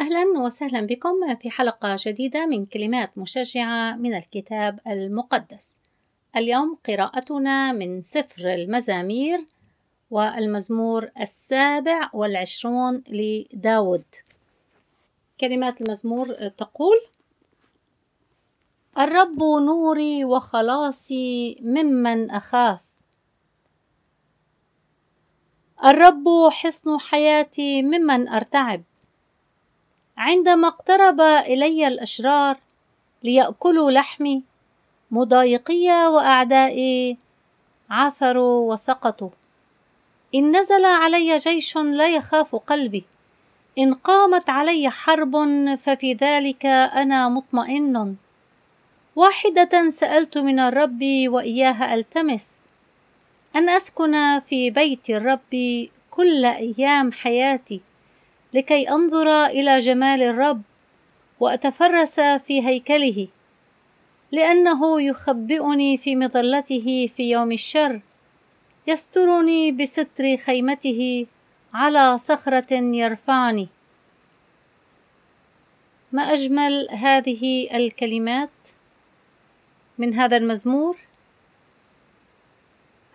أهلا وسهلا بكم في حلقة جديدة من كلمات مشجعة من الكتاب المقدس. اليوم قراءتنا من سفر المزامير والمزمور السابع والعشرون لداود. كلمات المزمور تقول: الرب نوري وخلاصي ممن أخاف. الرب حصن حياتي ممن أرتعب. عندما اقترب إلي الأشرار ليأكلوا لحمي مضايقي وأعدائي عثروا وسقطوا. إن نزل علي جيش لا يخاف قلبي. إن قامت علي حرب ففي ذلك أنا مطمئن. واحدة سألت من الرب وإياها ألتمس أن أسكن في بيت الرب كل أيام حياتي؟ لكي أنظر إلى جمال الرب وأتفرس في هيكله لأنه يخبئني في مظلته في يوم الشر يسترني بستر خيمته على صخرة يرفعني. ما أجمل هذه الكلمات من هذا المزمور؟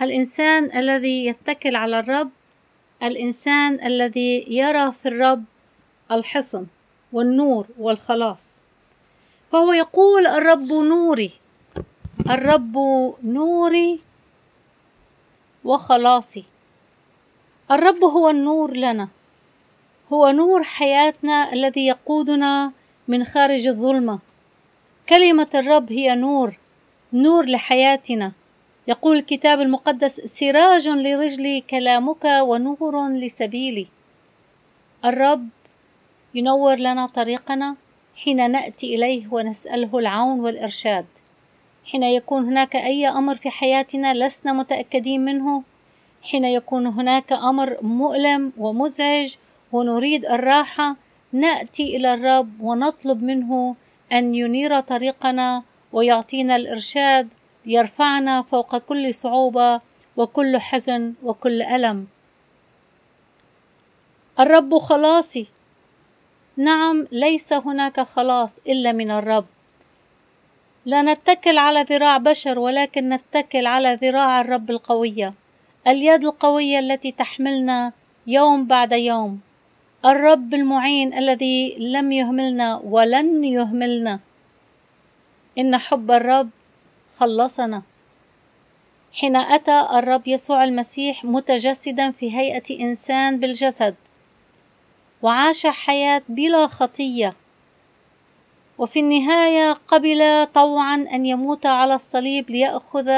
الإنسان الذي يتكل على الرب الإنسان الذي يرى في الرب الحصن والنور والخلاص. فهو يقول الرب نوري الرب نوري وخلاصي. الرب هو النور لنا هو نور حياتنا الذي يقودنا من خارج الظلمة. كلمة الرب هي نور نور لحياتنا. يقول الكتاب المقدس سراج لرجلي كلامك ونور لسبيلي. الرب ينور لنا طريقنا حين نأتي إليه ونسأله العون والإرشاد. حين يكون هناك أي أمر في حياتنا لسنا متأكدين منه حين يكون هناك أمر مؤلم ومزعج ونريد الراحة نأتي إلى الرب ونطلب منه أن ينير طريقنا ويعطينا الإرشاد يرفعنا فوق كل صعوبة وكل حزن وكل ألم. الرب خلاصي. نعم ليس هناك خلاص إلا من الرب. لا نتكل على ذراع بشر ولكن نتكل على ذراع الرب القوية. اليد القوية التي تحملنا يوم بعد يوم. الرب المعين الذي لم يهملنا ولن يهملنا. إن حب الرب خلصنا. حين أتى الرب يسوع المسيح متجسدا في هيئة إنسان بالجسد وعاش حياة بلا خطية. وفي النهاية قبل طوعا أن يموت على الصليب ليأخذ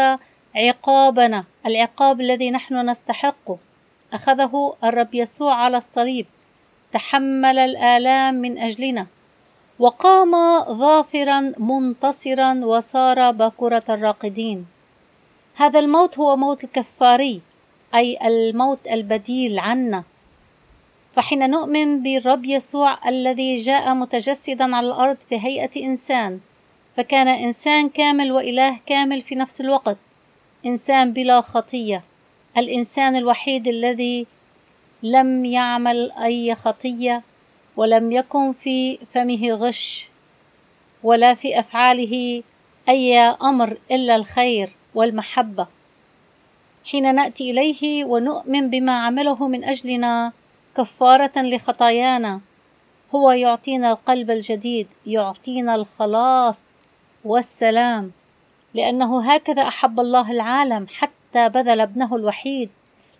عقابنا العقاب الذي نحن نستحقه أخذه الرب يسوع على الصليب. تحمل الآلام من أجلنا. وقام ظافرا منتصرا وصار باكرة الراقدين. هذا الموت هو موت الكفاري أي الموت البديل عنا. فحين نؤمن بالرب يسوع الذي جاء متجسدا على الأرض في هيئة إنسان فكان إنسان كامل وإله كامل في نفس الوقت إنسان بلا خطية الإنسان الوحيد الذي لم يعمل أي خطية. ولم يكن في فمه غش ولا في أفعاله أي أمر إلا الخير والمحبة. حين نأتي إليه ونؤمن بما عمله من أجلنا كفارة لخطايانا هو يعطينا القلب الجديد يعطينا الخلاص والسلام لأنه هكذا أحب الله العالم حتى بذل ابنه الوحيد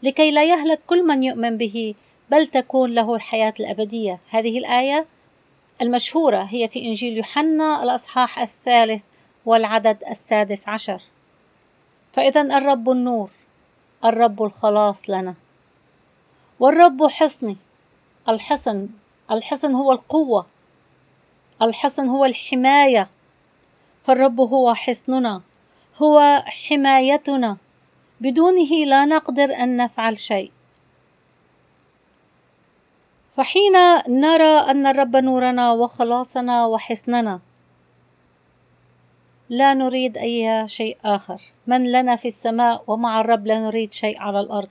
لكي لا يهلك كل من يؤمن به بل تكون له الحياة الأبدية. هذه الآية المشهورة هي في إنجيل يوحنا الأصحاح الثالث والعدد السادس عشر. فإذا الرب النور الرب الخلاص لنا. والرب حصني الحصن الحصن هو القوة الحصن هو الحماية. فالرب هو حصننا هو حمايتنا. بدونه لا نقدر أن نفعل شيء. فحين نرى أن الرب نورنا وخلاصنا وحصننا لا نريد اي شيء آخر. من لنا في السماء ومع الرب لا نريد شيء على الأرض.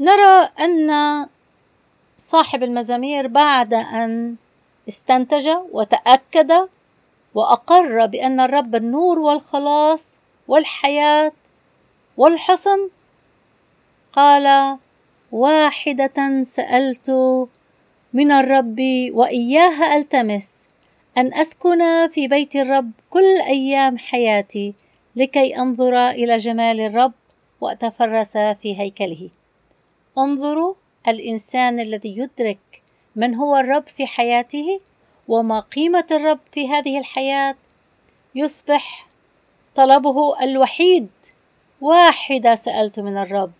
نرى أن صاحب المزامير بعد أن استنتج وتأكد وأقر بأن الرب النور والخلاص والحياة والحصن قال واحدة سألت من الرب وإياها ألتمس أن أسكن في بيت الرب كل أيام حياتي لكي أنظر إلى جمال الرب وأتفرس في هيكله. انظروا الإنسان الذي يدرك من هو الرب في حياته وما قيمة الرب في هذه الحياة يصبح طلبه الوحيد واحدة سألت من الرب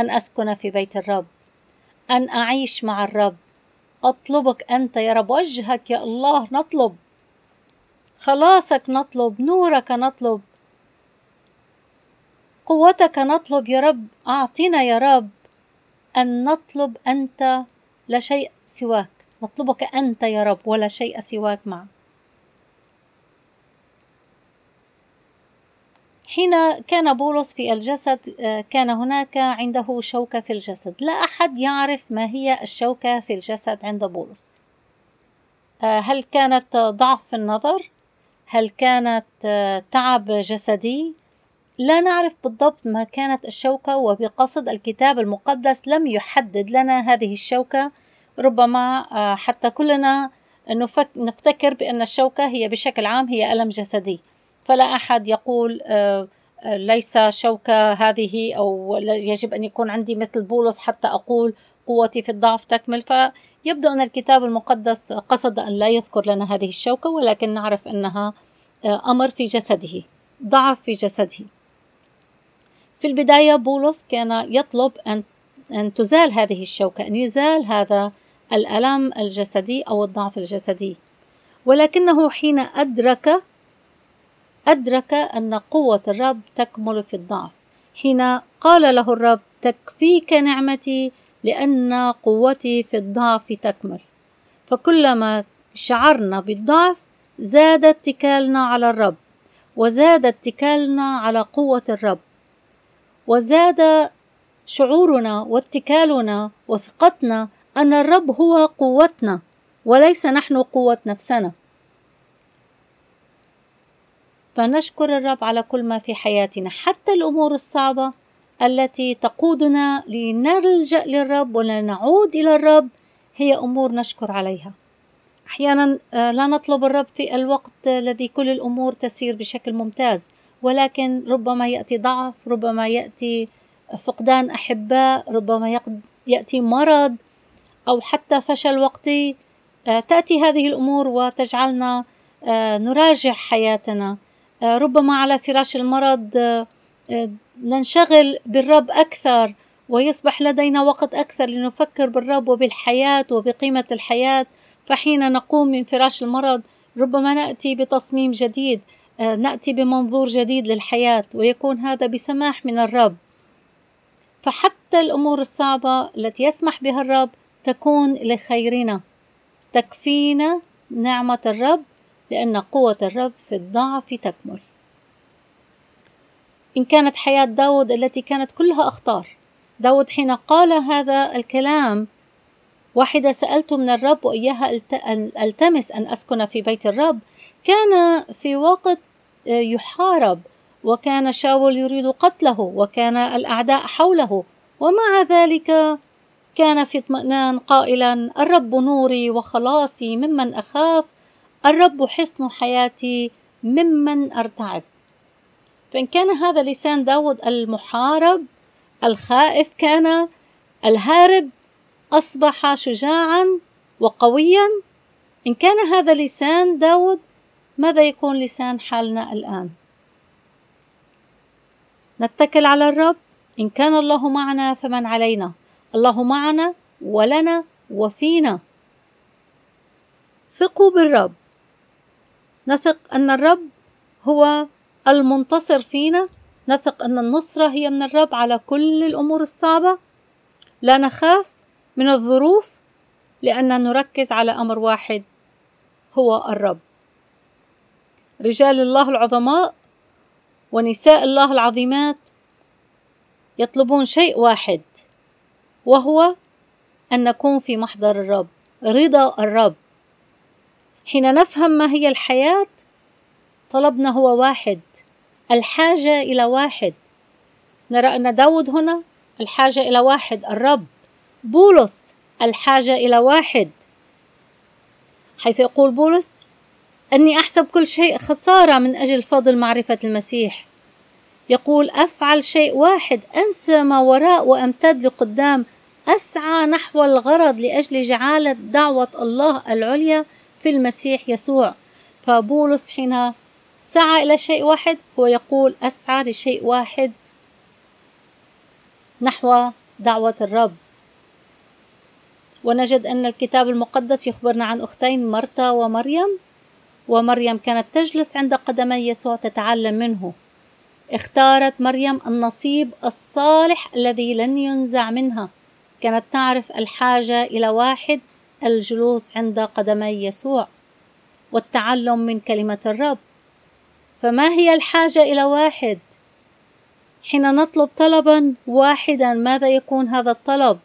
أن أسكن في بيت الرب أن أعيش مع الرب. أطلبك أنت يا رب وجهك يا الله نطلب. خلاصك نطلب نورك نطلب. قوتك نطلب يا رب أعطنا يا رب أن نطلب أنت لا شيء سواك. نطلبك أنت يا رب ولا شيء سواك معك حين كان بولس في الجسد كان هناك عنده شوكة في الجسد. لا أحد يعرف ما هي الشوكة في الجسد عند بولس. هل كانت ضعف في النظر؟ هل كانت تعب جسدي؟ لا نعرف بالضبط ما كانت الشوكة وبقصد الكتاب المقدس لم يحدد لنا هذه الشوكة. ربما حتى كلنا نفتكر بأن الشوكة هي بشكل عام هي ألم جسدي. فلا أحد يقول آه، آه، ليس شوكة هذه أو يجب أن يكون عندي مثل بولس حتى أقول قوتي في الضعف تكمل. فيبدو أن الكتاب المقدس قصد أن لا يذكر لنا هذه الشوكة ولكن نعرف أنها آه، أمر في جسده ضعف في جسده. في البداية بولس كان يطلب أن أن تزال هذه الشوكة أن يزال هذا الألم الجسدي أو الضعف الجسدي. ولكنه حين أدرك أدرك أن قوة الرب تكمل في الضعف. حين قال له الرب تكفيك نعمتي لأن قوتي في الضعف تكمل. فكلما شعرنا بالضعف زاد اتكالنا على الرب وزاد اتكالنا على قوة الرب وزاد شعورنا واتكالنا وثقتنا أن الرب هو قوتنا وليس نحن قوة نفسنا. فنشكر الرب على كل ما في حياتنا حتى الأمور الصعبة التي تقودنا لنلجأ للرب ولنعود إلى الرب هي أمور نشكر عليها. أحيانا آه، لا نطلب الرب في الوقت الذي كل الأمور تسير بشكل ممتاز ولكن ربما يأتي ضعف ربما يأتي فقدان أحباء ربما يأتي مرض أو حتى فشل وقتي. آه، تأتي هذه الأمور وتجعلنا آه، نراجع حياتنا. ربما على فراش المرض آه، آه، ننشغل بالرب أكثر ويصبح لدينا وقت أكثر لنفكر بالرب وبالحياة وبقيمة الحياة. فحين نقوم من فراش المرض ربما نأتي بتصميم جديد نأتي بمنظور جديد للحياة ويكون هذا بسماح من الرب. فحتى الأمور الصعبة التي يسمح بها الرب تكون لخيرنا تكفينا نعمة الرب لأن قوة الرب في الضعف تكمل. إن كانت حياة داود التي كانت كلها أخطار. داود حين قال هذا الكلام واحدة سألت من الرب وإياها ألتمس أن أسكن في بيت الرب. كان في وقت آه، يحارب وكان شاول يريد قتله وكان الأعداء حوله. ومع ذلك كان في اطمئنان قائلا الرب نوري وخلاصي ممن أخاف. الرب حصن حياتي ممن أرتعب. فإن كان هذا لسان داود المحارب الخائف كان الهارب أصبح شجاعا وقويا. إن كان هذا لسان داود ماذا يكون لسان حالنا الآن؟ نتكل على الرب. إن كان الله معنا فمن علينا؟ الله معنا ولنا وفينا. ثقوا بالرب. نثق أن الرب هو المنتصر فينا نثق أن النصرة هي من الرب على كل الأمور الصعبة. لا نخاف من الظروف لأن نركز على أمر واحد هو الرب. رجال الله العظماء ونساء الله العظيمات يطلبون شيء واحد وهو أن نكون في محضر الرب رضا الرب. حين نفهم ما هي الحياة طلبنا هو واحد الحاجة إلى واحد. نرى أن داود هنا الحاجة إلى واحد الرب. بولس الحاجة إلى واحد. حيث يقول بولس أني أحسب كل شيء خسارة من أجل فضل معرفة المسيح. يقول أفعل شيء واحد أنسى ما وراء وأمتد لقدام أسعى نحو الغرض لأجل جعالة دعوة الله العليا في المسيح يسوع. فبولس حين سعى إلى شيء واحد هو يقول أسعى لشيء واحد نحو دعوة الرب. ونجد أن الكتاب المقدس يخبرنا عن أختين مرتا ومريم ومريم كانت تجلس عند قدمي يسوع تتعلم منه. اختارت مريم النصيب الصالح الذي لن ينزع منها. كانت تعرف الحاجة إلى واحد الجلوس عند قدمي يسوع والتعلم من كلمة الرب. فما هي الحاجة إلى واحد؟ حين نطلب طلبا واحدا ماذا يكون هذا الطلب؟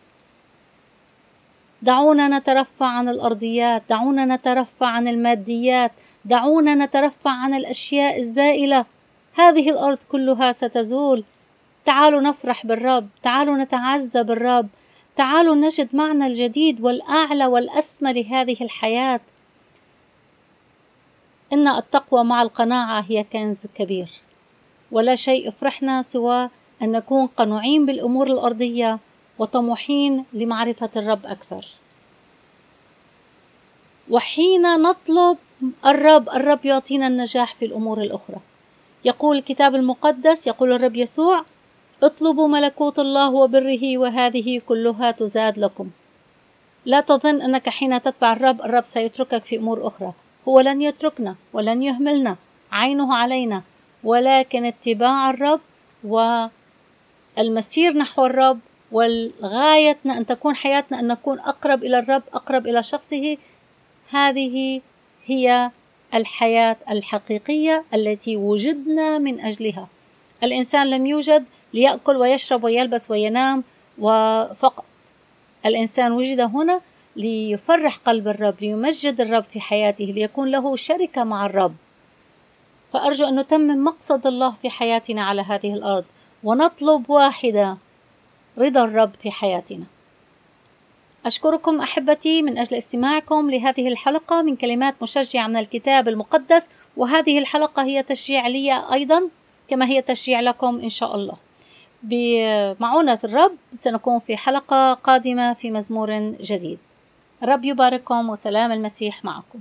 دعونا نترفع عن الأرضيات دعونا نترفع عن الماديات دعونا نترفع عن الأشياء الزائلة. هذه الأرض كلها ستزول. تعالوا نفرح بالرب تعالوا نتعزى بالرب. تعالوا نجد معنى الجديد والأعلى والاسمى لهذه الحياة. إن التقوى مع القناعة هي كنز كبير ولا شيء يفرحنا سوى أن نكون قنوعين بالأمور الأرضية وطموحين لمعرفة الرب أكثر. وحين نطلب الرب الرب يعطينا النجاح في الأمور الأخرى. يقول الكتاب المقدس يقول الرب يسوع اطلبوا ملكوت الله وبره وهذه كلها تزاد لكم. لا تظن أنك حين تتبع الرب الرب سيتركك في أمور أخرى. هو لن يتركنا ولن يهملنا. عينه علينا. ولكن اتباع الرب والمسير نحو الرب والغايتنا أن تكون حياتنا أن نكون أقرب إلى الرب أقرب إلى شخصه هذه هي الحياة الحقيقية التي وجدنا من أجلها. الإنسان لم يوجد ليأكل ويشرب ويلبس وينام وفقط. الإنسان وجد هنا ليفرح قلب الرب ليمجد الرب في حياته ليكون له شركة مع الرب. فأرجو أن نتمم مقصد الله في حياتنا على هذه الأرض ونطلب واحدة رضا الرب في حياتنا. أشكركم أحبتي من أجل استماعكم لهذه الحلقة من كلمات مشجعة من الكتاب المقدس وهذه الحلقة هي تشجيع لي أيضا كما هي تشجيع لكم إن شاء الله. بمعونة الرب سنكون في حلقة قادمة في مزمور جديد. الرب يبارككم وسلام المسيح معكم.